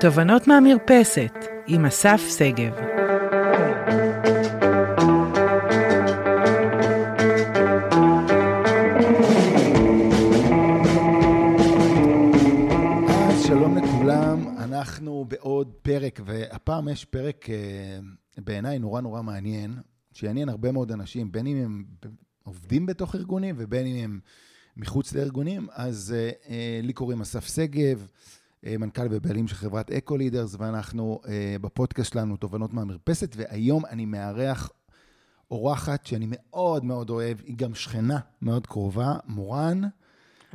תובנות מהמרפסת עם אסף שגב. אז שלום לכולם, אנחנו בעוד פרק, והפעם יש פרק אה, בעיניי נורא נורא מעניין, שיעניין הרבה מאוד אנשים, בין אם הם עובדים בתוך ארגונים ובין אם הם מחוץ לארגונים. אז אה, אה, לי קוראים אסף שגב, מנכ"ל ובעלים של חברת אקו לידרס, ואנחנו אה, בפודקאסט שלנו תובנות מהמרפסת, והיום אני מארח אורחת שאני מאוד מאוד אוהב, היא גם שכנה מאוד קרובה, מורן.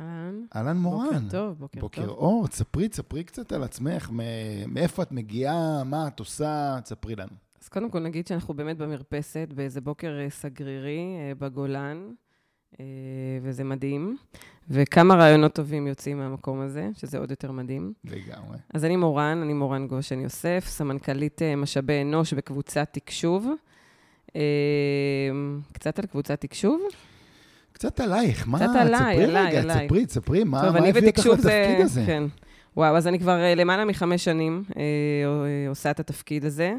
אהלן. אהלן מורן. בוקר טוב, בוקר, בוקר טוב. אור, ספרי, ספרי קצת על עצמך, מאיפה את מגיעה, מה את עושה, ספרי לנו. אז קודם כל נגיד שאנחנו באמת במרפסת, באיזה בוקר אה, סגרירי אה, בגולן, אה, וזה מדהים. וכמה רעיונות טובים יוצאים מהמקום הזה, שזה עוד יותר מדהים. לגמרי. אז אני מורן, אני מורן גושן יוסף, סמנכ"לית אה, משאבי אנוש בקבוצת תקשוב. אה, קצת על קבוצת תקשוב? קצת עלייך, מה? קצת עליי, ספרי עליי, רגע, עליי. ספרי, ספרי, מה הביא אותך. לתפקיד הזה? כן. וואו, אז אני כבר אה, למעלה מחמש שנים אה, עושה את התפקיד הזה.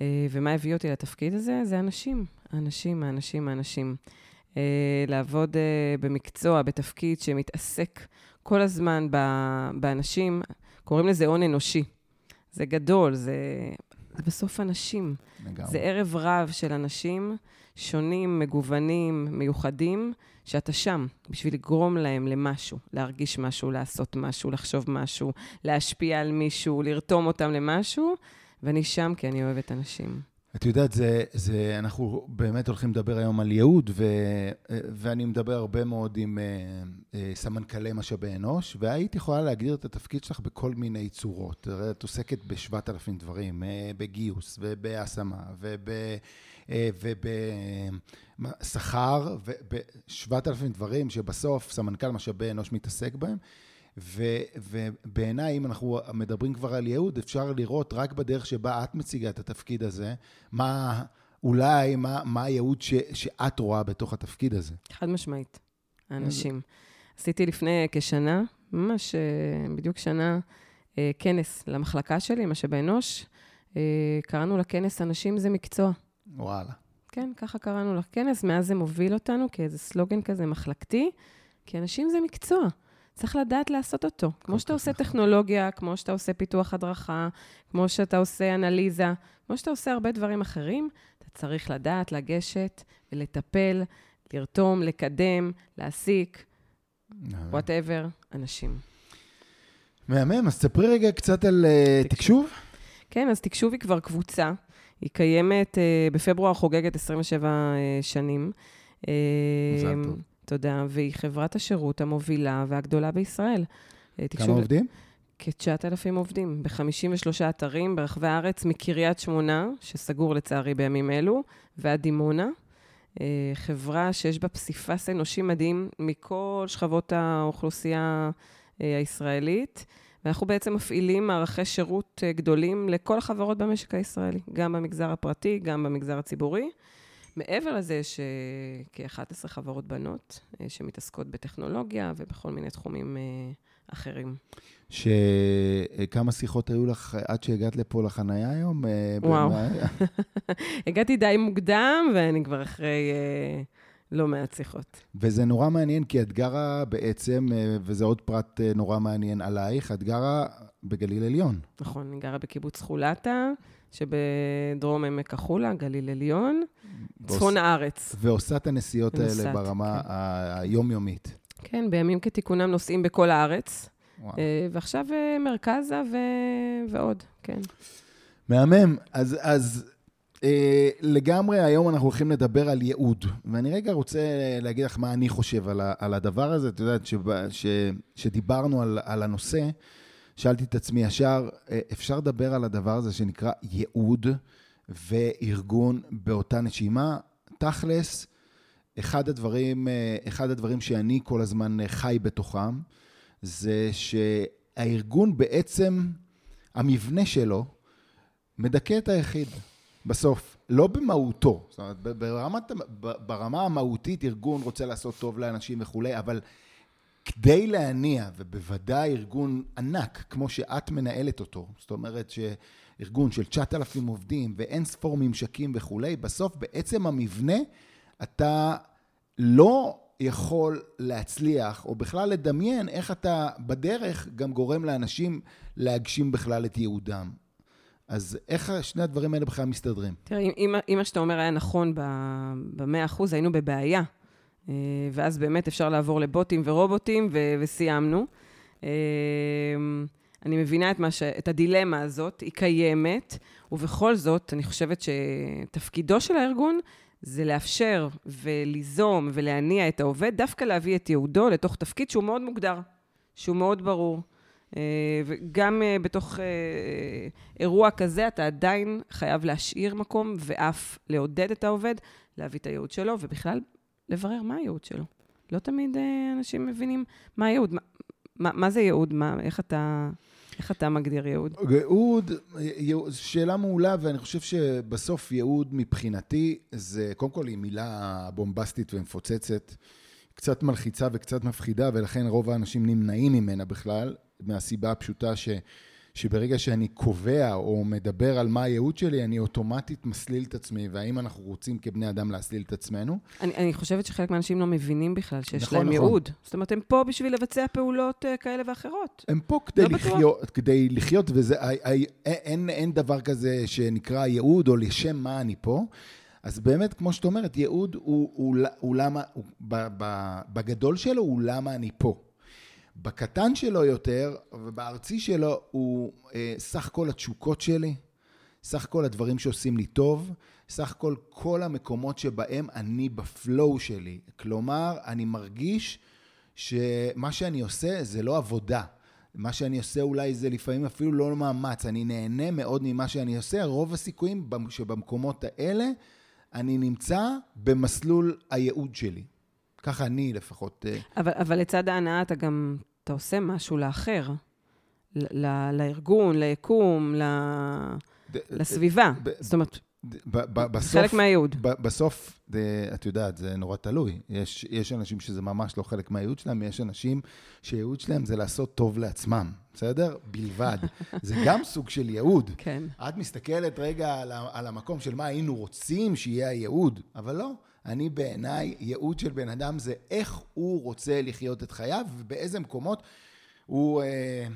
אה, ומה הביא אותי לתפקיד הזה? זה אנשים. האנשים, האנשים, האנשים. אה, לעבוד אה, במקצוע, בתפקיד שמתעסק כל הזמן ב- באנשים, קוראים לזה הון אנושי. זה גדול, זה, זה בסוף אנשים. לגמרי. זה ערב רב של אנשים שונים, מגוונים, מיוחדים, שאתה שם בשביל לגרום להם למשהו, להרגיש משהו, לעשות משהו, לחשוב משהו, להשפיע על מישהו, לרתום אותם למשהו, ואני שם כי אני אוהבת אנשים. את יודעת, זה, זה, אנחנו באמת הולכים לדבר היום על ייעוד, ו, ואני מדבר הרבה מאוד עם אה, אה, סמנכ"לי משאבי אנוש, והיית יכולה להגדיר את התפקיד שלך בכל מיני צורות. הרי את עוסקת בשבעת אלפים דברים, אה, בגיוס, ובהשמה, וב... ובשכר, ובשבעת אלפים דברים שבסוף סמנכ"ל משאבי אנוש מתעסק בהם. ו, ובעיניי, אם אנחנו מדברים כבר על ייעוד, אפשר לראות רק בדרך שבה את מציגה את התפקיד הזה, מה, אולי, מה, מה הייעוד ש, שאת רואה בתוך התפקיד הזה. חד משמעית, האנשים. עשיתי לפני כשנה, ממש אה, בדיוק שנה, אה, כנס למחלקה שלי, משאבי אנוש. אה, קראנו לכנס אנשים זה מקצוע. וואלה. כן, ככה קראנו לכנס, מאז זה מוביל אותנו כאיזה סלוגן כזה מחלקתי, כי אנשים זה מקצוע. צריך לדעת לעשות אותו. כמו שאתה עושה נכון. טכנולוגיה, כמו שאתה עושה פיתוח הדרכה, כמו שאתה עושה אנליזה, כמו שאתה עושה הרבה דברים אחרים, אתה צריך לדעת לגשת ולטפל, לרתום, לקדם, להעסיק, וואטאבר, אנשים. מהמם, אז תספרי רגע קצת על אה, תקשוב. כן, אז תקשוב היא כבר קבוצה. היא קיימת, אה, בפברואר חוגגת 27 אה, שנים. אה, מזל טוב. תודה, והיא חברת השירות המובילה והגדולה בישראל. אה, כמה עובדים? כ-9,000 עובדים ב-53 אתרים ברחבי הארץ, מקריית שמונה, שסגור לצערי בימים אלו, ועד דימונה. אה, חברה שיש בה פסיפס אנושי מדהים מכל שכבות האוכלוסייה אה, הישראלית, ואנחנו בעצם מפעילים מערכי שירות גדולים לכל החברות במשק הישראלי, גם במגזר הפרטי, גם במגזר הציבורי. מעבר לזה, יש אה, כ-11 חברות בנות אה, שמתעסקות בטכנולוגיה ובכל מיני תחומים אה, אחרים. שכמה שיחות היו לך עד שהגעת לפה לחנייה היום? אה, וואו. הגעתי די מוקדם, ואני כבר אחרי לא מעט שיחות. וזה נורא מעניין, כי את גרה בעצם, וזה עוד פרט נורא מעניין עלייך, את גרה בגליל עליון. נכון, אני גרה בקיבוץ חולתה, שבדרום עמק החולה, גליל עליון, צפון הארץ. ועושה את הנסיעות האלה נוסעת, ברמה כן. היומיומית. כן, בימים כתיקונם נוסעים בכל הארץ, וואו. אה, ועכשיו אה, מרכזה ו... ועוד, כן. מהמם. אז, אז אה, לגמרי היום אנחנו הולכים לדבר על ייעוד. ואני רגע רוצה להגיד לך מה אני חושב על, ה, על הדבר הזה. את יודעת, שבא- ש, שדיברנו על, על הנושא, שאלתי את עצמי ישר, אה, אפשר לדבר על הדבר הזה שנקרא ייעוד וארגון באותה נשימה? תכלס, אחד הדברים, אה, אחד הדברים שאני כל הזמן אה, חי בתוכם, זה שהארגון בעצם, המבנה שלו, מדכא את היחיד, בסוף, לא במהותו. זאת אומרת, ברמת, ברמה המהותית, ארגון רוצה לעשות טוב לאנשים וכולי, אבל כדי להניע, ובוודאי ארגון ענק, כמו שאת מנהלת אותו, זאת אומרת שארגון של 9,000 עובדים ואין ספור ממשקים וכולי, בסוף בעצם המבנה אתה לא יכול להצליח, או בכלל לדמיין איך אתה בדרך גם גורם לאנשים להגשים בכלל את ייעודם. אז איך שני הדברים האלה בכלל מסתדרים? תראה, אם, מה שאתה אומר היה נכון במאה אחוז, היינו בבעיה. אה, ואז באמת אפשר לעבור לבוטים ורובוטים, ו- וסיימנו. אה, אני מבינה את, ש... את הדילמה הזאת, היא קיימת, ובכל זאת, אני חושבת שתפקידו של הארגון זה לאפשר וליזום ולהניע את העובד, דווקא להביא את יהודו לתוך תפקיד שהוא מאוד מוגדר, שהוא מאוד ברור. אה, וגם בתוך אירוע כזה, אתה עדיין חייב להשאיר מקום ואף לעודד את העובד להביא את הייעוד שלו, ובכלל, לברר מה הייעוד שלו. לא תמיד אנשים מבינים מה הייעוד, מה, מה, מה זה ייעוד, מה, איך אתה... איך אתה מגדיר ייעוד? ייעוד, שאלה מעולה, ואני חושב שבסוף ייעוד מבחינתי זה, קודם כל היא מילה בומבסטית ומפוצצת, קצת מלחיצה וקצת מפחידה, ולכן רוב האנשים נמנעים ממנה בכלל, מהסיבה הפשוטה ש... שברגע שאני קובע או מדבר על מה הייעוד שלי, אני אוטומטית מסליל את עצמי, והאם אנחנו רוצים כבני אדם להסליל את עצמנו. אני, אני חושבת שחלק מהאנשים לא מבינים בכלל שיש נכון, להם נכון. ייעוד. זאת אומרת, הם פה בשביל לבצע פעולות uh, כאלה ואחרות. הם פה כדי, לא לחיות, כדי לחיות, וזה, אין, אין, אין דבר כזה שנקרא ייעוד או לשם מה אני פה. אז באמת, כמו שאת אומרת, ייעוד הוא, הוא, הוא, הוא למה, הוא, בגדול שלו הוא למה אני פה. בקטן שלו יותר, ובארצי שלו, הוא אה, סך כל התשוקות שלי, סך כל הדברים שעושים לי טוב, סך כל כל המקומות שבהם אני בפלואו שלי. כלומר, אני מרגיש שמה שאני עושה זה לא עבודה. מה שאני עושה אולי זה לפעמים אפילו לא מאמץ, אני נהנה מאוד ממה שאני עושה, רוב הסיכויים שבמקומות האלה אני נמצא במסלול הייעוד שלי. ככה אני לפחות... אה, אבל, אבל לצד ההנאה אתה גם, אתה עושה משהו לאחר, ל- לארגון, ליקום, ל- לסביבה. זאת אומרת, בסוף, חלק מהייעוד. בסוף, את יודעת, זה נורא תלוי. יש, יש אנשים שזה ממש לא חלק מהייעוד שלהם, יש אנשים שהייעוד שלהם זה לעשות טוב לעצמם, בסדר? בלבד. זה גם סוג של ייעוד. כן. את מסתכלת רגע על, על המקום של מה היינו רוצים שיהיה הייעוד, אבל לא. אני בעיניי, ייעוד של בן אדם זה איך הוא רוצה לחיות את חייו ובאיזה מקומות הוא, אה,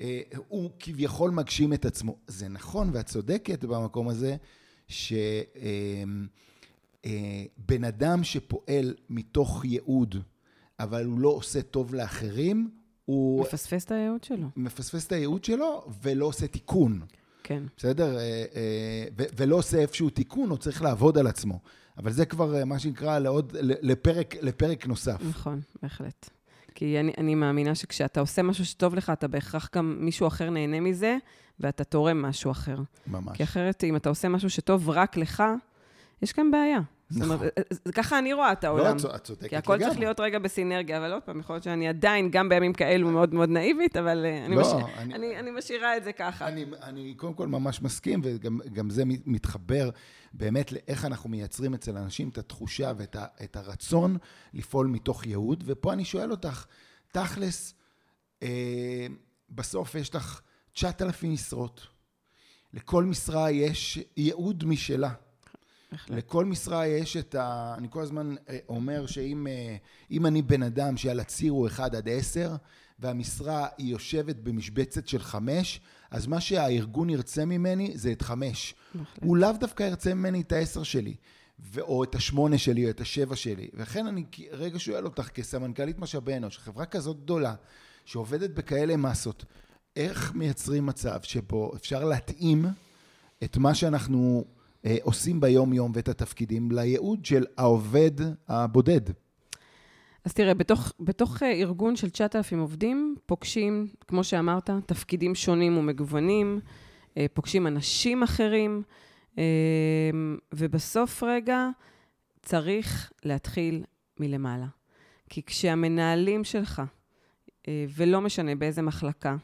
אה, הוא כביכול מגשים את עצמו. זה נכון ואת צודקת במקום הזה, שבן אה, אדם שפועל מתוך ייעוד, אבל הוא לא עושה טוב לאחרים, הוא... מפספס את הייעוד שלו. מפספס את הייעוד שלו ולא עושה תיקון. כן. בסדר? ולא עושה איפשהו תיקון, הוא צריך לעבוד על עצמו. אבל זה כבר אה, מה שנקרא לעוד, לפרק, לפרק נוסף. נכון, בהחלט. כי אני, אני מאמינה שכשאתה עושה משהו שטוב לך, אתה בהכרח גם מישהו אחר נהנה מזה, ואתה תורם משהו אחר. ממש. כי אחרת, אם אתה עושה משהו שטוב רק לך, יש כאן בעיה. זאת אומרת, נכון. אה, אה, ככה אני רואה את העולם. לא, את צודקת לגמרי. כי הכל צריך להיות רגע בסינרגיה, אבל עוד פעם, יכול להיות שאני עדיין, גם בימים כאלו, מאוד מאוד נאיבית, אבל אה, אני, לא, מש... אני, אני, אני משאירה את זה ככה. אני, אני קודם כל ממש מסכים, וגם זה מתחבר באמת לאיך אנחנו מייצרים אצל אנשים את התחושה ואת ה, את הרצון לפעול מתוך ייעוד. ופה אני שואל אותך, תכלס, אה, בסוף יש לך 9,000 משרות. לכל משרה יש ייעוד משלה. בהחלט. לכל משרה יש את ה... אני כל הזמן אה, אומר שאם אה, אני בן אדם שעל הציר הוא 1 עד 10, והמשרה היא יושבת במשבצת של 5, אז מה שהארגון ירצה ממני זה את 5. הוא לאו דווקא ירצה ממני את ה-10 שלי. או את השמונה שלי, או את השבע שלי. ולכן אני רגע שואל אותך, כסמנכ"לית משאבי אנוש, חברה כזאת גדולה, שעובדת בכאלה מסות, איך מייצרים מצב שבו אפשר להתאים את מה שאנחנו עושים ביום-יום ואת התפקידים לייעוד של העובד הבודד. אז תראה, בתוך, בתוך אה, ארגון של 9,000 עובדים, פוגשים, כמו שאמרת, תפקידים שונים ומגוונים, אה, פוגשים אנשים אחרים, ובסוף רגע צריך להתחיל מלמעלה. כי כשהמנהלים שלך, ולא משנה באיזה מחלקה,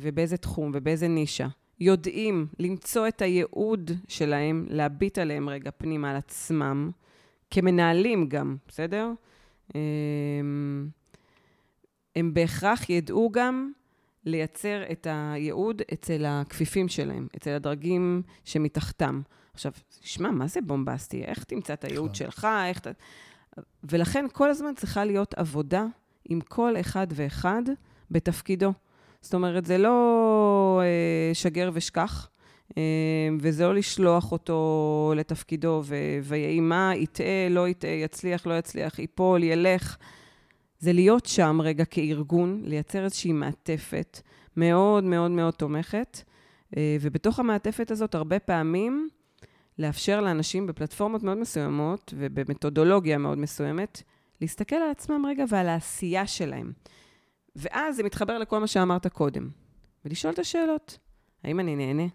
ובאיזה תחום ובאיזה נישה, יודעים למצוא את הייעוד שלהם, להביט עליהם רגע פנימה על עצמם, כמנהלים גם, בסדר? אמ, הם בהכרח ידעו גם לייצר את הייעוד אצל הכפיפים שלהם, אצל הדרגים שמתחתם. עכשיו, שמע, מה זה בומבסטי? איך תמצא את הייעוד נכון. שלך? איך ת... ולכן כל הזמן צריכה להיות עבודה עם כל אחד ואחד בתפקידו. זאת אומרת, זה לא אה, שגר ושכח, אה, וזה לא לשלוח אותו לתפקידו, ו- ויהי מה, יטעה, לא יטעה, יצליח, לא יצליח, ייפול, ילך. זה להיות שם רגע כארגון, לייצר איזושהי מעטפת מאוד מאוד מאוד תומכת, אה, ובתוך המעטפת הזאת, הרבה פעמים, לאפשר לאנשים בפלטפורמות מאוד מסוימות ובמתודולוגיה מאוד מסוימת, להסתכל על עצמם רגע ועל העשייה שלהם. ואז זה מתחבר לכל מה שאמרת קודם, ולשאול את השאלות. האם אני נהנה?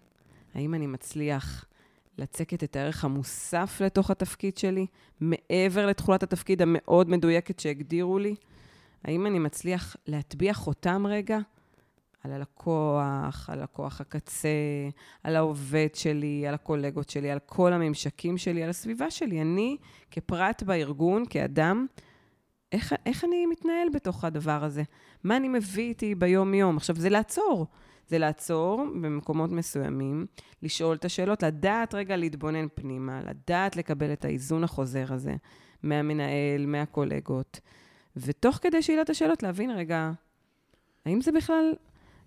האם אני מצליח לצקת את הערך המוסף לתוך התפקיד שלי, מעבר לתכולת התפקיד המאוד מדויקת שהגדירו לי? האם אני מצליח להטביע חותם רגע על הלקוח, על לקוח הקצה, על העובד שלי, על הקולגות שלי, על כל הממשקים שלי, על הסביבה שלי? אני, כפרט בארגון, כאדם, איך, איך אני מתנהל בתוך הדבר הזה? מה אני מביא איתי ביום-יום? עכשיו, זה לעצור. זה לעצור במקומות מסוימים, לשאול את השאלות, לדעת רגע להתבונן פנימה, לדעת לקבל את האיזון החוזר הזה מהמנהל, מהקולגות, ותוך כדי שאלת את השאלות, להבין רגע, האם זה בכלל,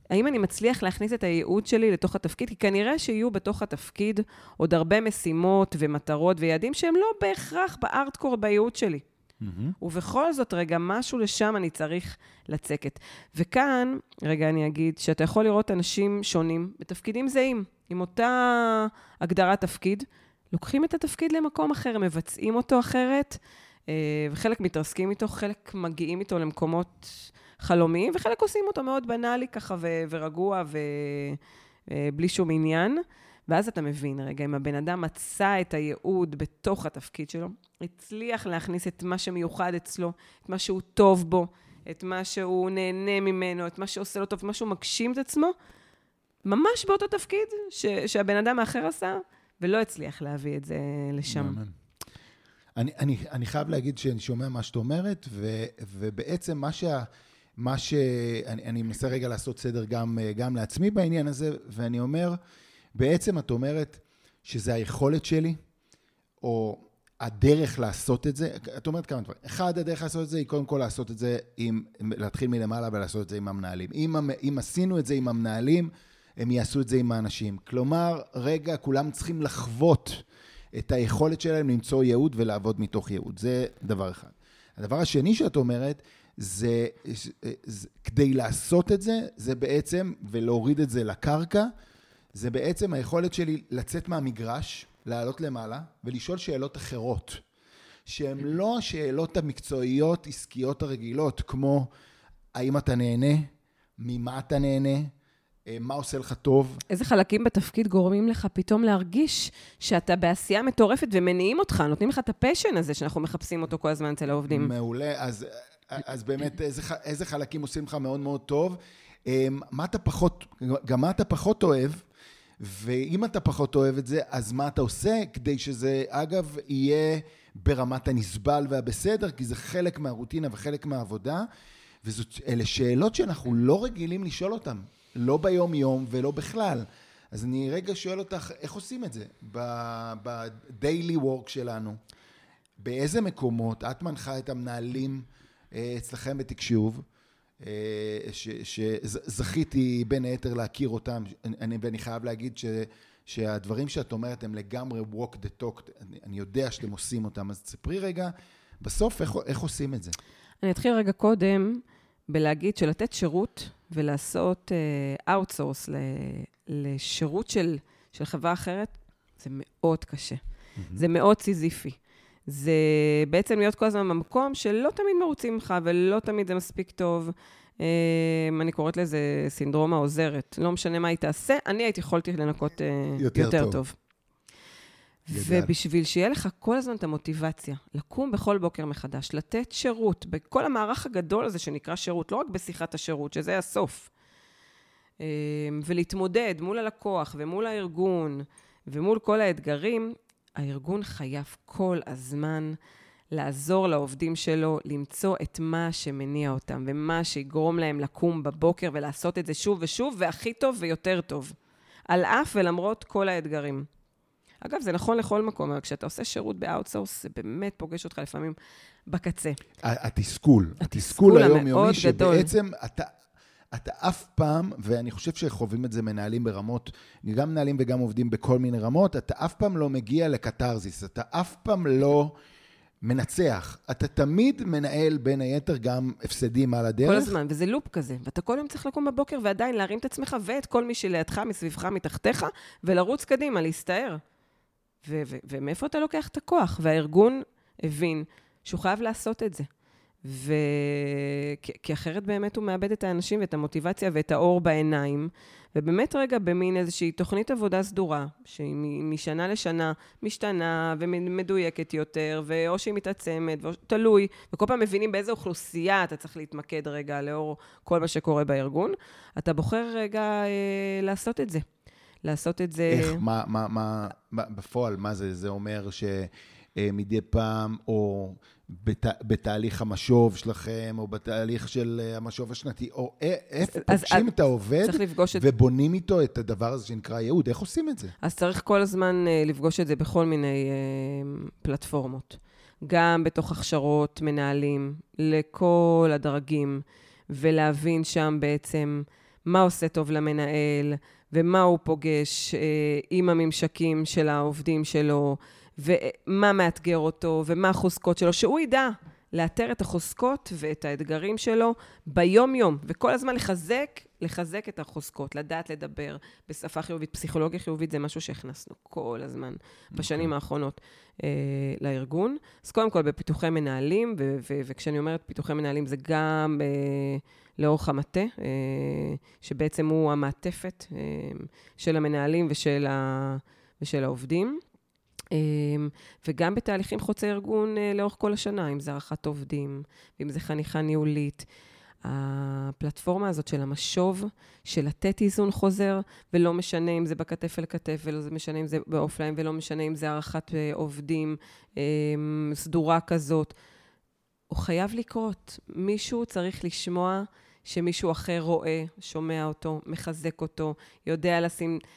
האם אני מצליח להכניס את הייעוד שלי לתוך התפקיד? כי כנראה שיהיו בתוך התפקיד עוד הרבה משימות ומטרות ויעדים שהם לא בהכרח בארטקור בייעוד שלי. ובכל זאת, רגע, משהו לשם אני צריך לצקת. וכאן, רגע, אני אגיד שאתה יכול לראות אנשים שונים בתפקידים זהים, עם אותה הגדרת תפקיד, לוקחים את התפקיד למקום אחר, מבצעים אותו אחרת, אה, וחלק מתרסקים איתו, חלק מגיעים איתו למקומות חלומיים, וחלק עושים אותו מאוד בנאלי ככה ו- ורגוע ובלי שום עניין. ואז אתה מבין, רגע, אם הבן אדם מצא את הייעוד בתוך התפקיד שלו, הצליח להכניס את מה שמיוחד אצלו, את מה שהוא טוב בו, את מה שהוא נהנה ממנו, את מה שעושה לו טוב, את מה שהוא מגשים את עצמו, ממש באותו תפקיד ש- שהבן אדם האחר עשה, ולא הצליח להביא את זה לשם. מהמם. אני, אני, אני חייב להגיד שאני שומע מה שאת אומרת, ו, ובעצם מה שה... מה ש... אני, אני מנסה רגע לעשות סדר גם, גם לעצמי בעניין הזה, ואני אומר, בעצם את אומרת שזה היכולת שלי, או הדרך לעשות את זה, את אומרת כמה דברים. אחד, הדרך לעשות את זה היא קודם כל לעשות את זה עם, להתחיל מלמעלה ולעשות את זה עם המנהלים. אם, אם עשינו את זה עם המנהלים, הם יעשו את זה עם האנשים. כלומר, רגע, כולם צריכים לחוות את היכולת שלהם למצוא ייעוד ולעבוד מתוך ייעוד. זה דבר אחד. הדבר השני שאת אומרת, זה, זה כדי לעשות את זה, זה בעצם, ולהוריד את זה לקרקע, זה בעצם היכולת שלי לצאת מהמגרש, לעלות למעלה, ולשאול שאלות אחרות, שהן לא השאלות המקצועיות, עסקיות הרגילות, כמו האם אתה נהנה, ממה אתה נהנה, אה, מה עושה לך טוב. איזה חלקים בתפקיד גורמים לך פתאום להרגיש שאתה בעשייה מטורפת ומניעים אותך, נותנים לך את הפשן הזה שאנחנו מחפשים אותו כל הזמן אצל העובדים. מעולה, אז, אז באמת איזה, איזה חלקים עושים לך מאוד מאוד טוב. אמ, מה אתה פחות, גם מה אתה פחות אוהב, ואם אתה פחות אוהב את זה, אז מה אתה עושה כדי שזה, אגב, יהיה ברמת הנסבל והבסדר, כי זה חלק מהרוטינה וחלק מהעבודה, ואלה שאלות שאנחנו לא רגילים לשאול אותן, לא ביום-יום ולא בכלל. אז אני רגע שואל אותך, איך עושים את זה ב-daily work שלנו? באיזה מקומות את מנחה את המנהלים אה, אצלכם בתקשוב, שזכיתי בין היתר להכיר אותם, אני, ואני חייב להגיד ש, שהדברים שאת אומרת הם לגמרי walk the talk, אני, אני יודע שאתם עושים אותם, אז תספרי רגע, בסוף איך, איך עושים את זה? אני אתחיל רגע קודם בלהגיד שלתת שירות ולעשות uh, outsource ל, לשירות של, של חברה אחרת, זה מאוד קשה. זה מאוד סיזיפי. זה בעצם להיות כל הזמן במקום שלא תמיד מרוצים ממך ולא תמיד זה מספיק טוב. Um, אני קוראת לזה סינדרום העוזרת. לא משנה מה היא תעשה, אני הייתי יכולתי לנקות uh, יותר יותר, טוב. טוב. גדל. ובשביל שיהיה לך כל הזמן את המוטיבציה, לקום בכל בוקר מחדש, לתת שירות, בכל המערך הגדול הזה שנקרא שירות, לא רק בשיחת השירות, שזה הסוף, אה, ולהתמודד מול הלקוח ומול הארגון ומול כל האתגרים, הארגון חייב כל הזמן לעזור לעובדים שלו למצוא את מה שמניע אותם, ומה שיגרום להם לקום בבוקר ולעשות את זה שוב ושוב, והכי טוב ויותר טוב. על אף ולמרות כל האתגרים. אגב, זה נכון לכל מקום, אבל כשאתה עושה שירות ב outsource, זה באמת פוגש אותך לפעמים בקצה. התסכול, התסכול היומיומי, שבעצם אתה, אתה אף פעם, ואני חושב שחווים את זה מנהלים ברמות, גם מנהלים וגם עובדים בכל מיני רמות, אתה אף פעם לא מגיע לקתרזיס, אתה אף פעם לא מנצח. אתה תמיד מנהל בין היתר גם הפסדים על הדרך. כל הזמן, וזה לופ כזה. ואתה כל יום צריך לקום בבוקר ועדיין להרים את עצמך ואת כל מי שלידך, מסביבך, מתחתיך, ולרוץ קדימה, להסתער. ומאיפה אתה לוקח את הכוח? והארגון הבין שהוא חייב לעשות את זה. ו... כי, אחרת באמת הוא מאבד את האנשים ואת המוטיבציה ואת האור בעיניים. ובאמת רגע במין איזושהי תוכנית עבודה סדורה, שהיא משנה לשנה משתנה ומדויקת יותר, ואו שהיא מתעצמת, תלוי, וכל פעם מבינים באיזה אוכלוסייה אתה צריך להתמקד רגע לאור כל מה שקורה בארגון, אתה בוחר רגע אה, לעשות את זה. לעשות את זה... איך, מה, מה, מה, בפועל, מה זה? זה אומר שמדי פעם, או בת, בתהליך המשוב שלכם, או בתהליך של אה, המשוב השנתי, או איפה פוגשים את העובד ובונים איתו את הדבר הזה שנקרא ייעוד? איך עושים את זה? אז צריך כל הזמן אה, לפגוש את זה בכל מיני אה, פלטפורמות. גם בתוך הכשרות מנהלים לכל הדרגים, ולהבין שם בעצם מה עושה טוב למנהל, ומה הוא פוגש עם הממשקים של העובדים שלו, ומה מאתגר אותו, ומה החוזקות שלו, שהוא ידע לאתר את החוזקות ואת האתגרים שלו ביום-יום, וכל הזמן לחזק, לחזק את החוזקות, לדעת לדבר בשפה חיובית. פסיכולוגיה חיובית זה משהו שהכנסנו כל הזמן. בשנים אוקיי. האחרונות אה, לארגון. אז קודם כל בפיתוחי מנהלים, ו- ו- וכשאני אומרת פיתוחי מנהלים זה גם... אה, לאורך המטה, אה, שבעצם הוא המעטפת אה, של המנהלים ושל, ה, ושל העובדים. אה, וגם בתהליכים חוצי ארגון לאורך כל השנה, אם זה הערכת עובדים, ואם זה חניכה ניהולית. הפלטפורמה הזאת של המשוב, של לתת איזון חוזר, ולא משנה אם זה בכתף אל כתף, ולא משנה אם זה באופליין, ולא משנה אם זה הערכת עובדים סדורה כזאת. הוא חייב לקרות. מישהו צריך לשמוע שמישהו אחר רואה, שומע אותו, מחזק אותו, יודע לשים אה,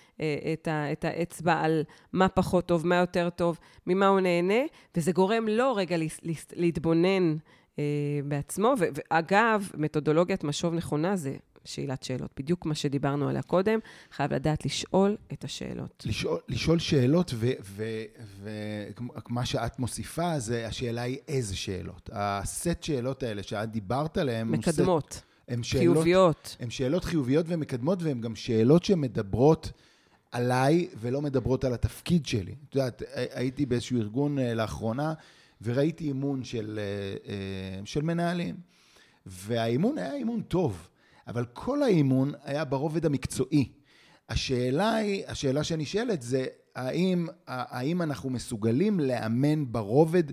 את, ה, את האצבע על מה פחות טוב, מה יותר טוב, ממה הוא נהנה, וזה גורם לו רגע לה, לה, להתבונן אה, בעצמו. ו, ואגב, מתודולוגיית משוב נכונה זה שאלת שאלות. בדיוק מה שדיברנו עליה קודם, חייב לדעת לשאול את השאלות. לשאול, לשאול שאלות, ומה שאת מוסיפה, זה השאלה היא איזה שאלות. הסט שאלות האלה שאת דיברת עליהן... מקדמות. סט, הן שאלות... חיוביות. הן שאלות חיוביות ומקדמות, והן גם שאלות שמדברות עליי ולא מדברות על התפקיד שלי. את יודעת, הייתי באיזשהו ארגון אה, לאחרונה, וראיתי אימון של, אה, אה, של מנהלים. והאימון היה אימון טוב, אבל כל האימון היה ברובד המקצועי. השאלה היא, השאלה שנשאלת זה, האם, האם אנחנו מסוגלים לאמן ברובד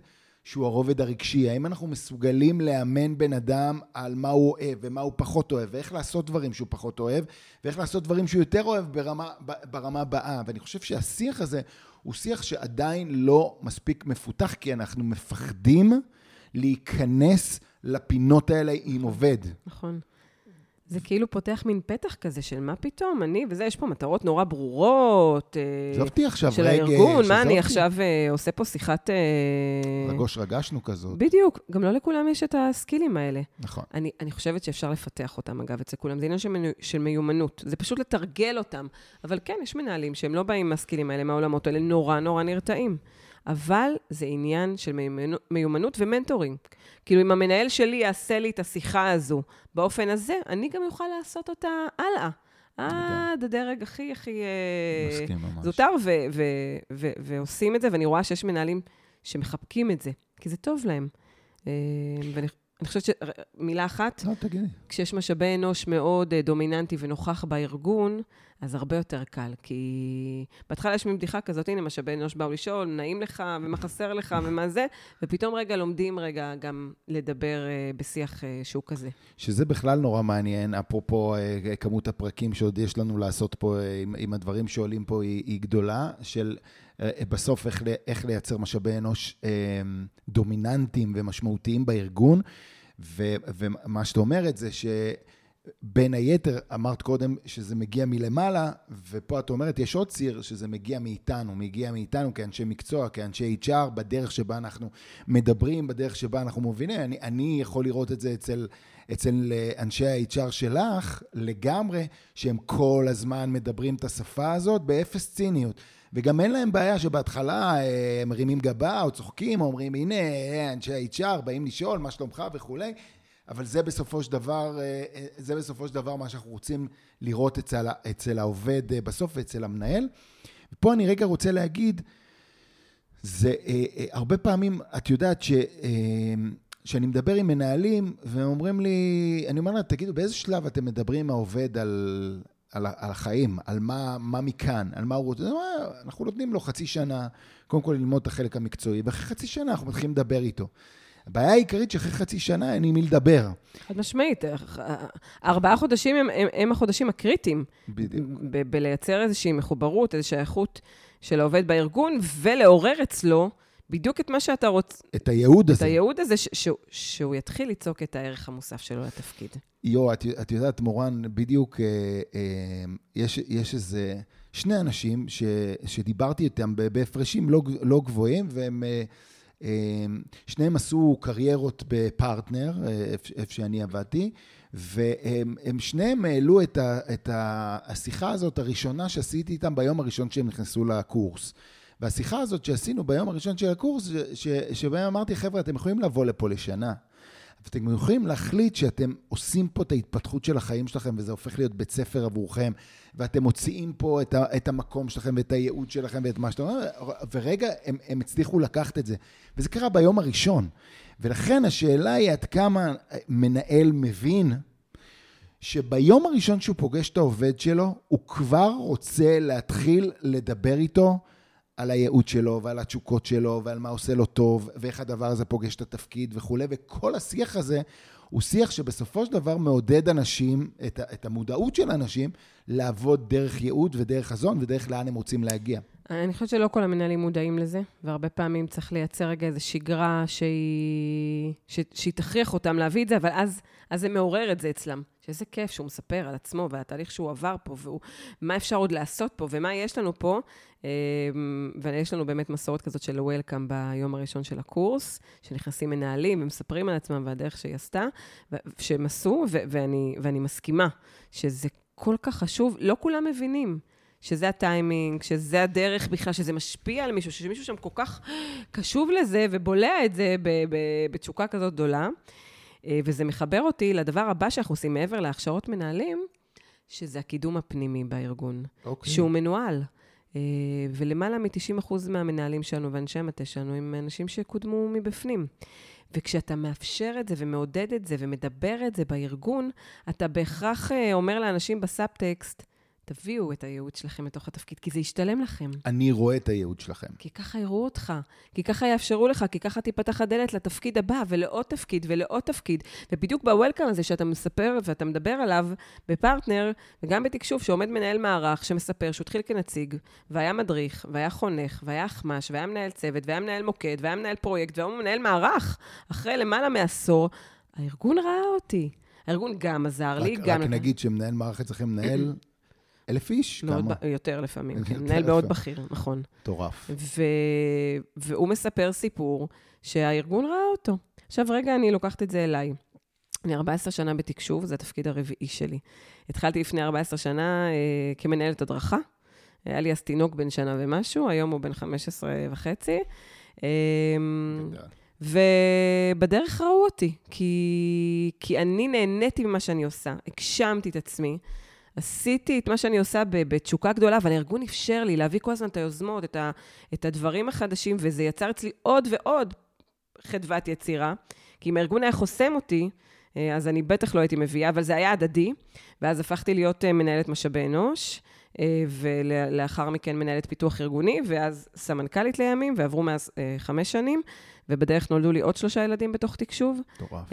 שהוא הרובד הרגשי, האם אנחנו מסוגלים לאמן בן אדם על מה הוא אוהב ומה הוא פחות אוהב, ואיך לעשות דברים שהוא פחות אוהב, ואיך לעשות דברים שהוא יותר אוהב ברמה, ברמה הבאה. ואני חושב שהשיח הזה הוא שיח שעדיין לא מספיק מפותח, כי אנחנו מפחדים להיכנס לפינות האלה עם עובד. נכון. זה כאילו פותח מין פתח כזה של מה פתאום, אני וזה, יש פה מטרות נורא ברורות. אה, עזוב אותי עכשיו של רגש. של הארגון, מה, אני עכשיו uh, עושה פה שיחת... Uh... רגוש רגשנו כזאת. בדיוק, גם לא לכולם יש את הסקילים האלה. נכון. אני, אני חושבת שאפשר לפתח אותם, אגב, אצל כולם. זה עניין של, של מיומנות. זה פשוט לתרגל אותם. אבל כן, יש מנהלים שהם לא באים מהסקילים האלה, מהעולמות האלה, נורא נורא נרתעים. אבל זה עניין של מיומנות ו mentoring. כאילו, אם המנהל שלי יעשה לי את השיחה הזו באופן הזה, אני גם אוכל לעשות אותה הלאה. עד הדרג הכי הכי ממש. זוטר, ועושים את זה, ואני רואה שיש מנהלים שמחבקים את זה, כי זה טוב להם. אה, ואני חושבת ש... מילה אחת, לא, תגידי. כשיש משאבי אנוש מאוד אה, דומיננטי ונוכח בארגון, אז הרבה יותר קל, כי בהתחלה יש מין בדיחה כזאת, הנה, משאבי אנוש באו לשאול, נעים לך, ומה חסר לך, ומה זה, ופתאום רגע לומדים רגע גם לדבר אה, בשיח אה, שהוא כזה. שזה בכלל נורא מעניין, אפרופו כמות הפרקים שעוד יש לנו לעשות פה עם, עם הדברים שעולים פה היא, היא גדולה, של בסוף איך, איך לייצר משאבי אנוש אה, דומיננטיים ומשמעותיים בארגון, ו, ומה שאת אומרת זה ש... בין היתר, אמרת קודם שזה מגיע מלמעלה, ופה את אומרת, יש עוד ציר שזה מגיע מאיתנו, מגיע מאיתנו כאנשי מקצוע, כאנשי HR, בדרך שבה אנחנו מדברים, בדרך שבה אנחנו מובילים. אני, אני יכול לראות את זה אצל, אצל אנשי ה-HR שלך, לגמרי, שהם כל הזמן מדברים את השפה הזאת באפס ציניות. וגם אין להם בעיה שבהתחלה אה, מרימים גבה או צוחקים, או אומרים, הנה, אנשי ה-HR באים לשאול מה שלומך וכולי. אבל זה בסופו של דבר, אה, אה, זה בסופו של דבר מה שאנחנו רוצים לראות אצל, אצל העובד אה, בסוף ואצל המנהל. ופה אני רגע רוצה להגיד, זה הרבה פעמים, את יודעת ש... כשאני מדבר עם מנהלים, והם אומרים לי, אני אומר להם, תגידו, באיזה שלב אתם מדברים עם העובד על, על, על החיים, על מה, מה מכאן, על מה הוא רוצה? אנחנו נותנים לו חצי שנה, קודם כל ללמוד את החלק המקצועי, ואחרי חצי שנה אנחנו מתחילים לדבר איתו. הבעיה העיקרית שאחרי חצי שנה אין עם מי לדבר. חד משמעית. ארבעה חודשים הם, הם, הם החודשים הקריטיים. בדיוק. בלייצר איזושהי מחוברות, איזושהי איכות של העובד בארגון, ולעורר אצלו בדיוק את מה שאתה רוצה. את הייעוד הזה. את הייעוד הזה, ש, ש, שהוא יתחיל לצעוק את הערך המוסף שלו לתפקיד. יו, את, את יודעת, מורן, בדיוק אה, אה, יש, יש איזה שני אנשים ש, שדיברתי איתם בהפרשים לא, לא גבוהים, והם... אה, אמ, שניהם עשו קריירות בפרטנר, אה, איפה שאני עבדתי, והם שניהם העלו את, ה, את ה, השיחה הזאת הראשונה שעשיתי איתם ביום הראשון שהם נכנסו לקורס. והשיחה הזאת שעשינו ביום הראשון של הקורס, שבהם אמרתי, חבר'ה, אתם יכולים לבוא לפה לשנה. ואתם יכולים להחליט שאתם עושים פה את ההתפתחות של החיים שלכם, וזה הופך להיות בית ספר עבורכם, ואתם מוציאים פה את, ה, את המקום שלכם, ואת הייעוד שלכם, ואת מה שאתם אומרים, ורגע, הם, הם הצליחו לקחת את זה. וזה קרה ביום הראשון. ולכן השאלה היא עד כמה מנהל מבין שביום הראשון שהוא פוגש את העובד שלו, הוא כבר רוצה להתחיל לדבר איתו על הייעוד שלו ועל התשוקות שלו ועל מה עושה לו טוב ואיך הדבר הזה פוגש את התפקיד וכולי, וכל השיח הזה הוא שיח שבסופו של דבר מעודד אנשים, את, את המודעות של אנשים, לעבוד דרך ייעוד ודרך חזון ודרך לאן הם רוצים להגיע. אני חושבת שלא כל המנהלים מודעים לזה, והרבה פעמים צריך לייצר רגע איזו שגרה שהיא, ש, שהיא תכריח אותם להביא את זה, אבל אז, אז זה מעורר את זה אצלם. שאיזה כיף שהוא מספר על עצמו ועל התהליך שהוא עבר פה, ומה אפשר עוד לעשות פה, ומה יש לנו פה. אמ, ויש לנו באמת מסורת כזאת של וולקאם ביום הראשון של הקורס, שנכנסים מנהלים ומספרים על עצמם והדרך שהיא עשתה, שהם עשו, ואני, ואני מסכימה שזה כל כך חשוב, לא כולם מבינים. שזה הטיימינג, שזה הדרך בכלל, שזה משפיע על מישהו, שמישהו שם כל כך קשוב לזה ובולע את זה בתשוקה כזאת גדולה. אה, וזה מחבר אותי לדבר הבא שאנחנו עושים מעבר להכשרות מנהלים, שזה הקידום הפנימי בארגון, okay. אוקיי. שהוא מנוהל. אה, ולמעלה מ-90% מהמנהלים שלנו ואנשי המטה שלנו הם אנשים שקודמו מבפנים. וכשאתה מאפשר את זה ומעודד את זה ומדבר את זה בארגון, אתה בהכרח אה, אומר לאנשים בסאבטקסט, תביאו את הייעוד שלכם לתוך התפקיד, כי זה ישתלם לכם. אני רואה את הייעוד שלכם. כי ככה יראו אותך, כי ככה יאפשרו לך, כי ככה תיפתח הדלת לתפקיד הבא, ולעוד תפקיד, ולעוד תפקיד. ובדיוק בוולקאם הזה שאתה מספר ואתה מדבר עליו בפרטנר, וגם בתקשוב, שעומד מנהל מערך שמספר שהוא התחיל כנציג, והיה מדריך, והיה חונך, והיה אחמ"ש, והיה מנהל צוות, והיה מנהל מוקד, והיה מנהל פרויקט, והוא מנהל מערך, אחרי למעלה מעשור, הארגון ראה אותי. הארגון גם עזר לי, גם... רק נגיד שמנהל מערך אצלכם מנהל אלף איש? מאוד כמה? ב... יותר לפעמים, כן. מנהל מאוד בכיר, נכון. מטורף. ו... והוא מספר סיפור שהארגון ראה אותו. עכשיו, רגע, אני לוקחת את זה אליי. אני 14 שנה בתקשוב, זה התפקיד הרביעי שלי. התחלתי לפני 14 שנה אה, כמנהלת הדרכה. היה לי אז תינוק בן שנה ומשהו, היום הוא בן 15 וחצי. אה, ובדרך ראו אותי, כי, כי אני נהניתי ממה שאני עושה, הגשמתי את עצמי. עשיתי את מה שאני עושה בתשוקה גדולה, אבל הארגון אפשר לי להביא כל הזמן את היוזמות, את, ה, את הדברים החדשים, וזה יצר אצלי עוד ועוד חדוות יצירה. כי אם הארגון היה חוסם אותי, אה, אז אני בטח לא הייתי מביאה, אבל זה היה הדדי, ואז הפכתי להיות אה, מנהלת משאבי אנוש. אה, ולאחר מכן מנהלת פיתוח ארגוני, ואז סמנכ"לית לימים, ועברו מאז חמש שנים, ובדרך נולדו לי עוד שלושה ילדים בתוך תקשוב. מטורף.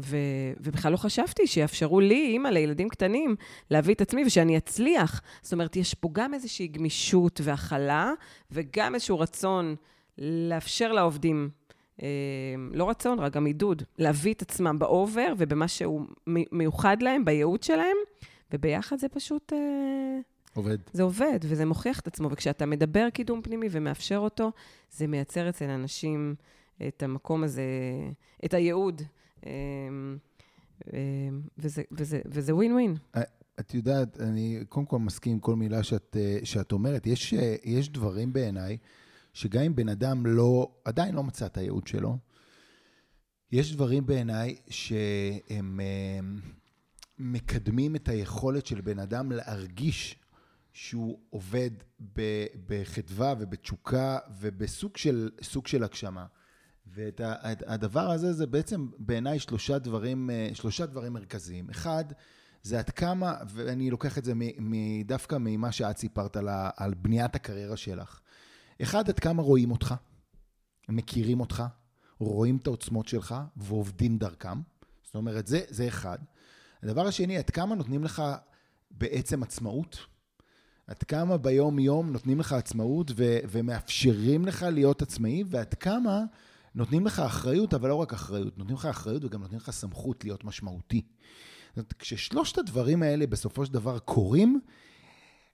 ו- ובכלל לא חשבתי שיאפשרו לי, אימא לילדים קטנים, להביא את עצמי ושאני אצליח. זאת אומרת, יש פה גם איזושהי גמישות והכלה, וגם איזשהו רצון לאפשר לעובדים אה, לא רצון, רק גם עידוד, להביא את עצמם באובר ובמה שהוא מיוחד להם, בייעוד שלהם, וביחד זה פשוט... אה, עובד. זה עובד, וזה מוכיח את עצמו. וכשאתה מדבר קידום פנימי ומאפשר אותו, זה מייצר אצל אנשים את המקום הזה, את הייעוד. אה, וזה, וזה, ווין ווין. את יודעת, אני קודם כל מסכים עם כל מילה שאת, שאת אומרת. יש, יש דברים בעיניי שגם אם בן אדם לא, עדיין לא מצא את הייעוד שלו, יש דברים בעיניי שהם אה, מקדמים את היכולת של בן אדם להרגיש שהוא עובד בחדווה ובתשוקה ובסוג של, של הגשמה. ואת הדבר הזה זה בעצם בעיניי שלושה אה, שלושה דברים מרכזיים. אחד, זה עד כמה, ואני לוקח את זה דווקא ממה שאת סיפרת על, על בניית הקריירה שלך. אחד, עד כמה רואים אותך, מכירים אותך, רואים את העוצמות שלך ועובדים דרכם. זאת אומרת, זה, זה אחד. הדבר השני, עד כמה נותנים לך בעצם עצמאות, עד כמה ביום-יום נותנים לך עצמאות ו- ומאפשרים לך להיות עצמאי, ועד כמה נותנים לך אחריות, אבל לא רק אחריות, נותנים לך אחריות וגם נותנים לך סמכות להיות משמעותי. זאת אומרת, כששלושת הדברים האלה בסופו של דבר קורים,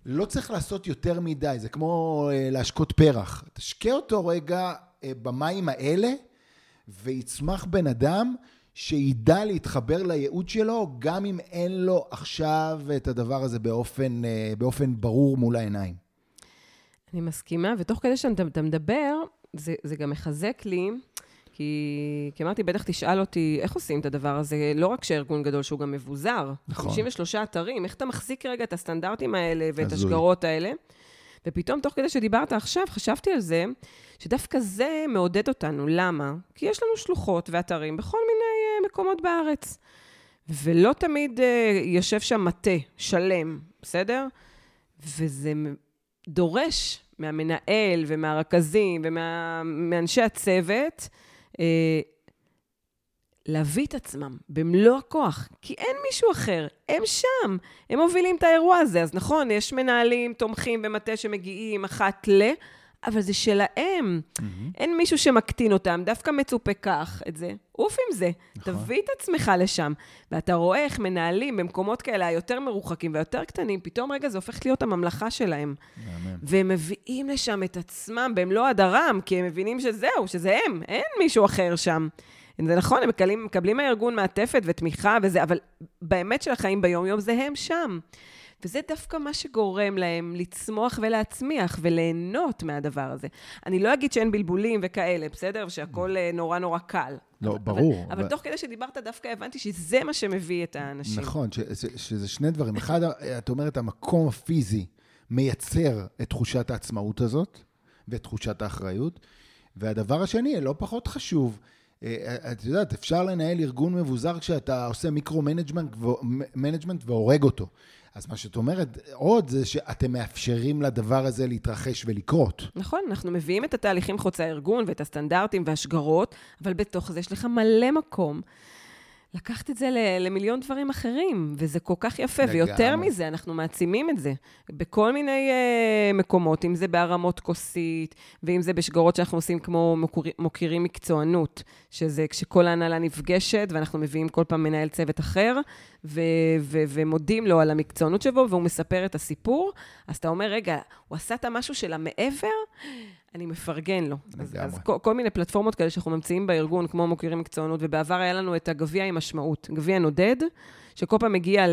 לא צריך לעשות יותר מדי, זה כמו אה, להשקות פרח. תשקה אותו רגע אה, במים האלה, ויצמח בן אדם שידע להתחבר לייעוד שלו, גם אם אין לו עכשיו את הדבר הזה באופן, אה, באופן ברור מול העיניים. אני מסכימה, ותוך כדי שאתה מדבר, זה, זה גם מחזק לי כי, כי אמרתי, בטח תשאל אותי, איך עושים את הדבר הזה? לא רק שארגון גדול, שהוא גם מבוזר. נכון. 53 אתרים, איך אתה מחזיק רגע את הסטנדרטים האלה ואת השגרות האלה? ופתאום, תוך כדי שדיברת עכשיו, חשבתי על זה, שדווקא זה מעודד אותנו. למה? כי יש לנו שלוחות ואתרים בכל מיני מקומות בארץ. ולא תמיד uh, יושב שם מטה שלם, בסדר? וזה דורש מהמנהל ומהרכזים ומאנשי הצוות, אה, להביא את עצמם במלוא הכוח, כי אין מישהו אחר, הם שם, הם מובילים את האירוע הזה. אז נכון, יש מנהלים, תומכים ומטה שמגיעים אחת ל... אבל זה שלהם. Mm-hmm. אין מישהו שמקטין אותם, דווקא מצופה קח את זה, עוף עם זה, נכון. תביא את עצמך לשם. ואתה רואה איך מנהלים במקומות כאלה היותר מרוחקים והיותר קטנים, פתאום רגע זה הופך להיות הממלכה שלהם. והם מביאים לשם את עצמם במלוא הדרם, כי הם מבינים שזהו, שזה הם, אין מישהו אחר שם. זה נכון, הם מקבלים, מקבלים מהארגון מעטפת ותמיכה וזה, אבל באמת של החיים ביום-יום זה הם שם. וזה דווקא מה שגורם להם לצמוח ולהצמיח וליהנות מהדבר הזה. אני לא אגיד שאין בלבולים וכאלה, בסדר? שהכול אה, נורא נורא קל. לא, אבל, ברור. אבל, אבל... תוך כדי שדיברת, דווקא הבנתי שזה מה שמביא את האנשים. נכון, שזה, שזה שני דברים. אחד, את אומרת, המקום הפיזי מייצר את תחושת העצמאות הזאת ואת תחושת האחריות. והדבר השני, לא פחות חשוב, אה, את יודעת, אפשר לנהל ארגון מבוזר כשאתה עושה micro-management והורג אותו. אז מה שאת אומרת עוד זה שאתם מאפשרים לדבר הזה להתרחש ולקרות. נכון, אנחנו מביאים את התהליכים חוצי הארגון ואת הסטנדרטים והשגרות, אבל בתוך זה יש לך מלא מקום לקחת את זה למיליון דברים אחרים, וזה כל כך יפה. לגמרי. ויותר מזה, אנחנו מעצימים את זה בכל מיני uh, מקומות, אם זה בהרמות כוסית, ואם זה בשגרות שאנחנו עושים כמו מוקיר, מוקירים מקצוענות, שזה כשכל ההנהלה נפגשת, ואנחנו מביאים כל פעם מנהל צוות אחר, ו- ו- ומודים לו על המקצוענות שלו, והוא מספר את הסיפור, אז אתה אומר, רגע, הוא עשה את המשהו של המעבר? אני מפרגן לו. אז, אז כל, כל מיני פלטפורמות כאלה שאנחנו ממציאים בארגון, כמו מוכירים מקצוענות, ובעבר היה לנו את הגביע עם משמעות, גביע נודד, שכל פעם מגיע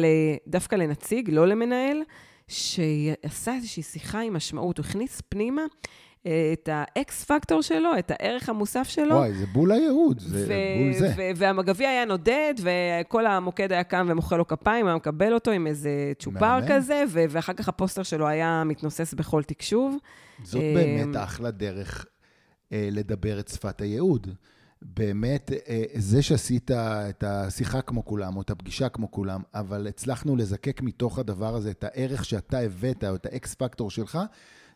דווקא לנציג, לא למנהל, שעשה איזושהי שיחה עם משמעות, הוא הכניס פנימה את ה X factor שלו, את הערך המוסף שלו. וואי, זה בול הייעוד, זה בול זה. והגביע היה נודד, וכל המוקד היה קם ומוחא לו כפיים, היה מקבל אותו עם איזה צ'ופר כזה, ואחר כך הפוסטר שלו היה מתנוסס בכל תקשוב. זאת באמת אמ, אחלה דרך אה, לדבר את שפת הייעוד. באמת, אה, זה שעשית את השיחה כמו כולם, או את הפגישה כמו כולם, אבל הצלחנו לזקק מתוך הדבר הזה את הערך שאתה הבאת, או את ה X factor שלך,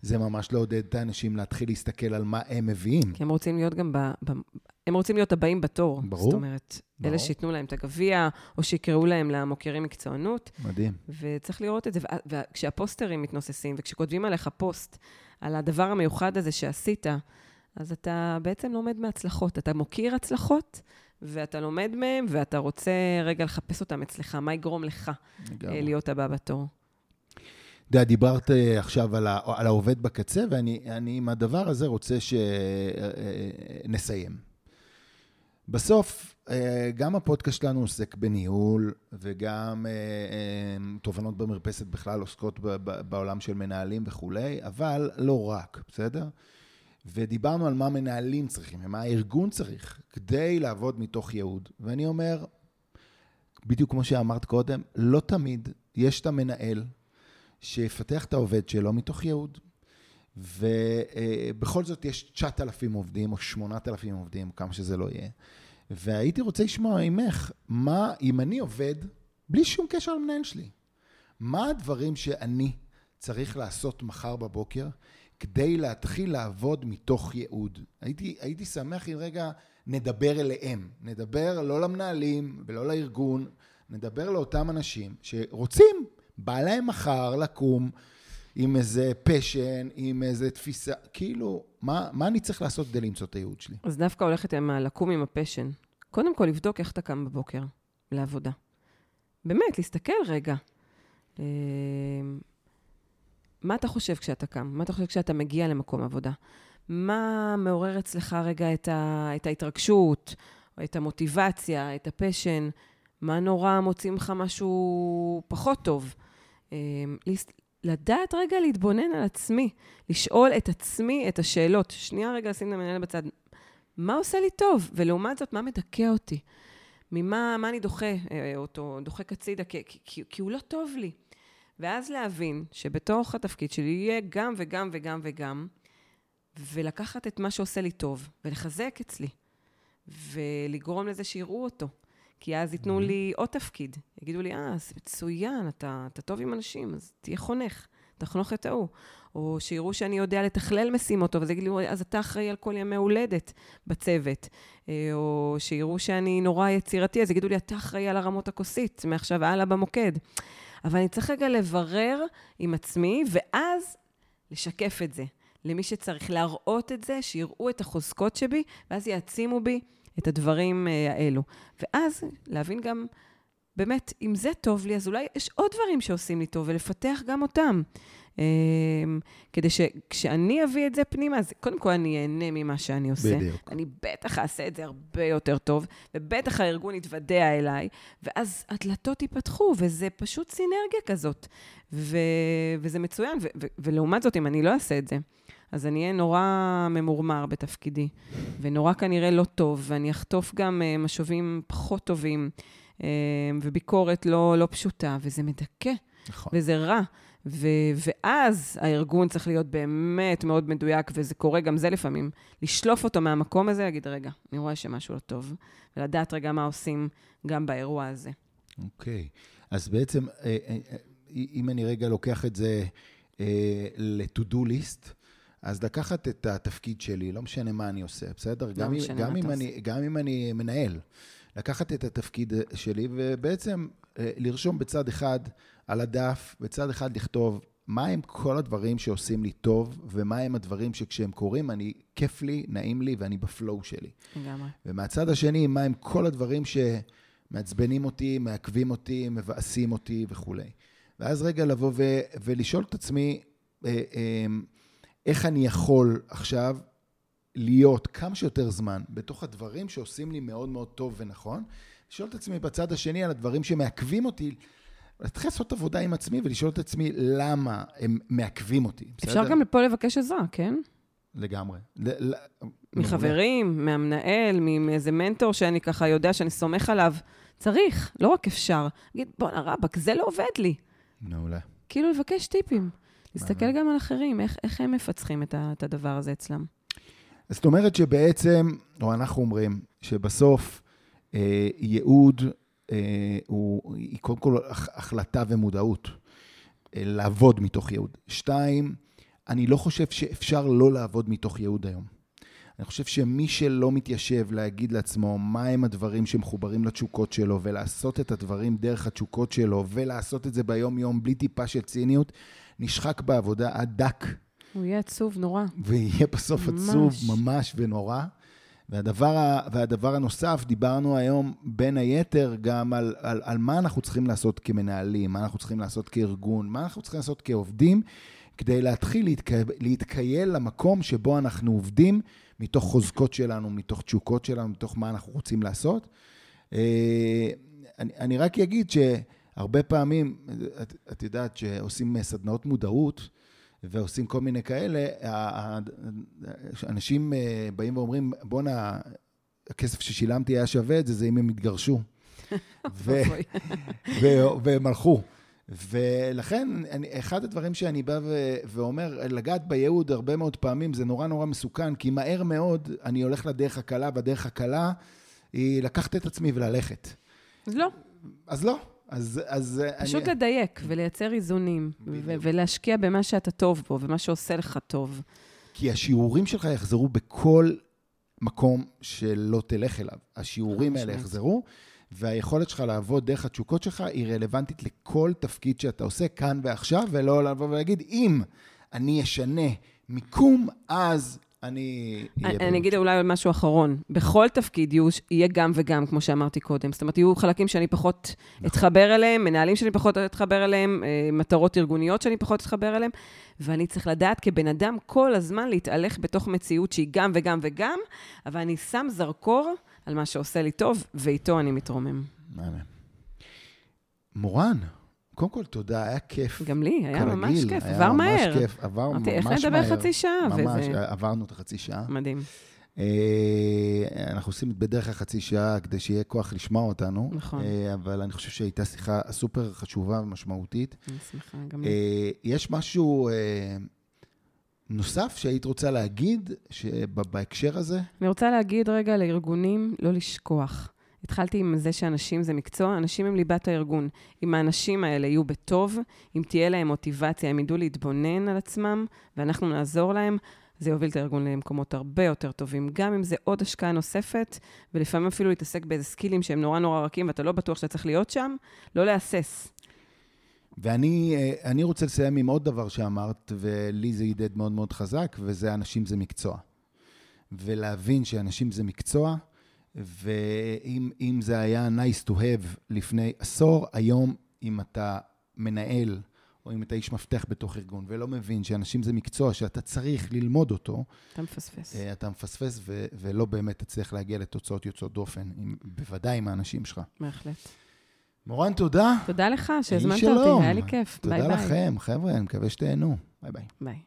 זה ממש לעודד את האנשים להתחיל להסתכל על מה הם מביאים. כי הם רוצים להיות גם ב... ב... הם רוצים להיות הבאים בתור. ברור. זאת אומרת, ברור. אלה שייתנו להם את הגביע, או שיקראו להם למוקירי מקצוענות, מדהים. וצריך לראות את זה. וכשהפוסטרים מתנוססים, וכשכותבים עליך פוסט על הדבר המיוחד הזה שעשית, אז אתה בעצם לומד מהצלחות. אתה מוקיר הצלחות, ואתה לומד מהם, ואתה רוצה רגע לחפש אותם אצלך, מה יגרום לך לגמרי. אה, להיות הבא בתור. אתה יודע, דיברת אה, עכשיו על, ה, על העובד בקצה, ואני אני עם הדבר הזה רוצה שנסיים. בסוף, אה, גם הפודקאסט שלנו עוסק בניהול, וגם תובנות במרפסת בכלל עוסקות בעולם של מנהלים וכולי, אבל לא רק, בסדר? ודיברנו על מה מנהלים צריכים ומה הארגון צריך כדי לעבוד מתוך ייעוד. ואני אומר, בדיוק כמו שאמרת קודם, לא תמיד יש את המנהל שיפתח את העובד שלו מתוך ייעוד. ובכל זאת יש 9,000 עובדים או 8,000 עובדים, כמה שזה לא יהיה. והייתי רוצה לשמוע ממך, מה, אם אני עובד, בלי שום קשר למנהל שלי, מה הדברים שאני צריך לעשות מחר בבוקר כדי להתחיל לעבוד מתוך ייעוד? הייתי, הייתי שמח אם רגע נדבר אליהם, נדבר לא למנהלים ולא לארגון, נדבר לאותם אנשים שרוצים, בא להם מחר לקום עם איזה פשן, עם איזה תפיסה, כאילו, מה, מה אני צריך לעשות כדי למצוא את הייעוד שלי? אז דווקא הולכת עם הלקום עם הפשן. קודם כל, לבדוק איך אתה קם בבוקר לעבודה. באמת, להסתכל רגע. מה אתה חושב כשאתה קם? מה אתה חושב כשאתה מגיע למקום עבודה? מה מעורר אצלך רגע את, ה, את ההתרגשות, או את המוטיבציה, את הפשן? מה נורא מוציא ממך משהו פחות טוב? להס- לדעת רגע להתבונן על עצמי, לשאול את עצמי את השאלות. שנייה רגע לשים את המנהל בצד. מה עושה לי טוב? ולעומת זאת, מה מדכא אותי? ממה מה אני דוחה אה, אותו, דוחק הצידה, כי, כי, כי הוא לא טוב לי. ואז להבין שבתוך התפקיד שלי יהיה גם וגם וגם וגם, ולקחת את מה שעושה לי טוב, ולחזק אצלי, ולגרום לזה שיראו אותו. כי אז ייתנו לי עוד תפקיד. יגידו לי, אה, זה מצוין, אתה, אתה טוב עם אנשים, אז תהיה חונך, תחנוך את ההוא. או שיראו שאני יודע לתכלל משימות טוב, אז יגידו לי, אז אתה אחראי על כל ימי הולדת בצוות. אה, או שיראו שאני נורא יצירתי, אז יגידו לי, אתה אחראי על הרמות הכוסית, מעכשיו והלאה במוקד. אבל אני צריך רגע לברר עם עצמי, ואז לשקף את זה למי שצריך, להראות את זה, שיראו את החוזקות שבי, ואז יעצימו בי את הדברים אה, האלו. ואז להבין גם, באמת, אם זה טוב לי, אז אולי יש עוד דברים שעושים לי טוב, ולפתח גם אותם. אה, כדי שכשאני אביא את זה פנימה, אז קודם כל אני אהנה ממה שאני עושה. בדיוק. אני בטח אעשה את זה הרבה יותר טוב, ובטח הארגון יתוודע אליי, ואז הדלתות ייפתחו, וזה פשוט סינרגיה כזאת. ו- וזה מצוין, ו- ו- ולעומת זאת, אם אני לא אעשה את זה, אז אני אהיה נורא ממורמר בתפקידי, ונורא כנראה לא טוב, ואני אחטוף גם uh, משובים פחות טובים, וביקורת לא, לא פשוטה, וזה מדכא, נכון. וזה רע. ו- ואז הארגון צריך להיות באמת מאוד מדויק, וזה קורה גם זה לפעמים, לשלוף אותו מהמקום הזה, להגיד, רגע, אני רואה שמשהו לא טוב, ולדעת רגע מה עושים גם באירוע הזה. אוקיי. אז בעצם, אה, אה, אה, אם אני רגע לוקח את זה ל-to-do list, אז לקחת את התפקיד שלי, לא משנה מה אני עושה, בסדר? גם אם- משנה גם מה אם אני- גם אם אני מנהל, לקחת את התפקיד שלי ובעצם אה, לרשום בצד אחד על הדף, בצד אחד לכתוב מה הם כל הדברים שעושים לי טוב, ומה הם הדברים שכשהם קורים, אני, כיף לי, נעים לי ואני בפלואו שלי. לגמרי. ומהצד השני, מה הם כל הדברים שמעצבנים אותי, מעכבים אותי, מבאסים אותי וכולי. ואז רגע לבוא ו- ולשאול את עצמי, אה, אה, איך אני יכול עכשיו להיות כמה שיותר זמן בתוך הדברים שעושים לי מאוד מאוד טוב ונכון, לשאול את עצמי בצד השני על הדברים שמעכבים אותי, להתחיל לעשות עבודה עם עצמי ולשאול את עצמי למה הם מעכבים אותי. אפשר בסדר? גם פה לבקש עזרה, כן? לגמרי. מחברים, מהמנהל, מאיזה מנטור שאני ככה יודע שאני סומך עליו. צריך, לא רק אפשר. להגיד, בואנה רבאק, זה לא עובד לי. מעולה. כאילו לבקש טיפים. להסתכל. גם על אחרים, איך, איך הם מפצחים את, ה, את הדבר הזה אצלם. זאת אומרת שבעצם, או אנחנו אומרים, שבסוף אה, ייעוד אה, הוא, היא קודם כל החלטה ומודעות, אה, לעבוד מתוך ייעוד. שתיים, אני לא חושב שאפשר לא לעבוד מתוך ייעוד היום. אני חושב שמי שלא מתיישב להגיד לעצמו מהם הדברים שמחוברים לתשוקות שלו, ולעשות את הדברים דרך התשוקות שלו, ולעשות את זה ביום-יום בלי טיפה של ציניות, נשחק בעבודה עד דק. הוא יהיה עצוב נורא. ויהיה בסוף ממש. עצוב ממש ונורא. והדבר, והדבר הנוסף, דיברנו היום בין היתר גם על, על, על מה אנחנו צריכים לעשות כמנהלים, מה אנחנו צריכים לעשות כארגון, מה אנחנו צריכים לעשות כעובדים, כדי להתחיל להתק... להתקייל למקום שבו אנחנו עובדים, מתוך חוזקות שלנו, מתוך תשוקות שלנו, מתוך מה אנחנו רוצים לעשות. אה, אני, אני רק אגיד שהרבה פעמים, את, את יודעת, שעושים סדנאות מודעות, ועושים כל מיני כאלה, אנשים אה, באים ואומרים, בואנה, הכסף ששילמתי היה שווה את זה, זה אם הם התגרשו. והם הלכו. ולכן, אני, אחד הדברים שאני בא ו- ואומר, לגעת בייעוד הרבה מאוד פעמים זה נורא נורא מסוכן, כי מהר מאוד אני הולך לדרך הקלה, והדרך הקלה היא לקחת את עצמי וללכת. אז לא. אז לא. אז, אז פשוט אני... לדייק ולייצר איזונים, ו- ולהשקיע במה שאתה טוב בו ומה שעושה לך טוב. כי השיעורים שלך יחזרו בכל מקום שלא תלך אליו. השיעורים האלה יחזרו, והיכולת שלך לעבוד דרך התשוקות שלך היא רלוונטית לכל תפקיד שאתה עושה כאן ועכשיו, ולא לבוא ולהגיד, אם אני אשנה מיקום, אז אני... אני אגיד אולי משהו אחרון. בכל תפקיד יהיה גם וגם, כמו שאמרתי קודם. זאת אומרת, יהיו חלקים שאני פחות נכון. אתחבר אליהם, מנהלים שאני פחות אתחבר אליהם, אה, מטרות ארגוניות שאני פחות אתחבר אליהם, ואני צריך לדעת כבן אדם כל הזמן להתהלך בתוך מציאות שהיא גם וגם וגם, אבל אני שם זרקור על מה שעושה לי טוב, ואיתו אני מתרומם. מורן, קודם כל, תודה, היה כיף. גם לי, היה כרגיל, ממש כיף, עבר מהר. היה ממש כיף, עבר ממש מהר. איך נדבר חצי שעה? ממש, וזה... עברנו את החצי שעה. מדהים. אה, אנחנו עושים בדרך כלל חצי שעה כדי שיהיה כוח לשמוע אותנו. נכון. אה, אבל אני חושב שהייתה שיחה סופר חשובה ומשמעותית. אני שמחה, גם לי. אה, יש משהו נוסף שהיית רוצה להגיד בהקשר הזה? אני רוצה להגיד רגע לארגונים לא לשכוח. התחלתי עם זה שאנשים זה מקצוע, אנשים הם ליבת הארגון. אם האנשים האלה יהיו בטוב, אם תהיה להם מוטיבציה, הם ידעו להתבונן על עצמם, ואנחנו נעזור להם, זה יוביל את הארגון למקומות הרבה יותר טובים. גם אם זה עוד השקעה נוספת, ולפעמים אפילו להתעסק באיזה סקילים שהם נורא נורא רכים, ואתה לא בטוח שאתה צריך להיות שם, לא להסס. ואני אה, רוצה לסיים עם עוד דבר שאמרת, ולי זה ידד מאוד מאוד חזק, וזה אנשים זה מקצוע. ולהבין שאנשים זה מקצוע, ואם זה היה nice to have לפני עשור, היום אם אתה מנהל, או אם אתה איש מפתח בתוך ארגון, ולא מבין שאנשים זה מקצוע שאתה צריך ללמוד אותו, אתה מפספס. אה, אתה מפספס ו- ולא באמת תצליח להגיע לתוצאות יוצאות דופן, עם, בוודאי עם האנשים שלך. בהחלט. מורן, תודה. תודה לך שהזמנת אותי, היה לי כיף. תודה ביי לכם, ביי. חבר'ה, אני מקווה שתהנו. ביי ביי. ביי.